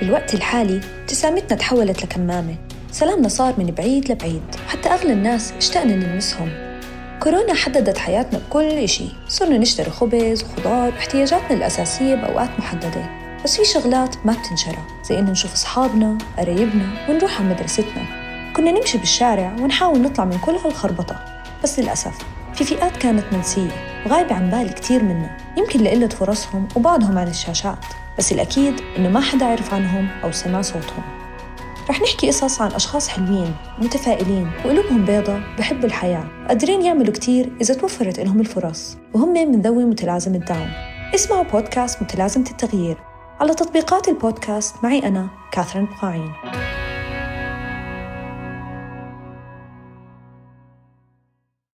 بالوقت الحالي ابتسامتنا تحولت لكمامة. سلامنا صار من بعيد لبعيد. حتى أغلى الناس اشتقنا نلمسهم. كورونا حددت حياتنا بكل إشي. صرنا نشتري خبز وخضار واحتياجاتنا الأساسية بأوقات محددة. بس في شغلات ما بتنشرى زي إنه نشوف أصحابنا قرايبنا ونروح على مدرستنا. كنا نمشي بالشارع ونحاول نطلع من كل هالخربطة. بس للأسف في فئات كانت منسية وغايبة عن بالي كتير منا يمكن لقلة فرصهم وبعدهم عن الشاشات بس الأكيد إنه ما حدا عرف عنهم أو سمع صوتهم. رح نحكي قصص عن أشخاص حلوين متفائلين وقلوبهم بيضة بحبوا الحياة. قادرين يعملوا كتير إذا توفرت لهم الفرص. وهم من ذوي متلازمة الداون اسمعوا بودكاست متلازمة التغيير. على تطبيقات البودكاست معي أنا كاثرين بقاعين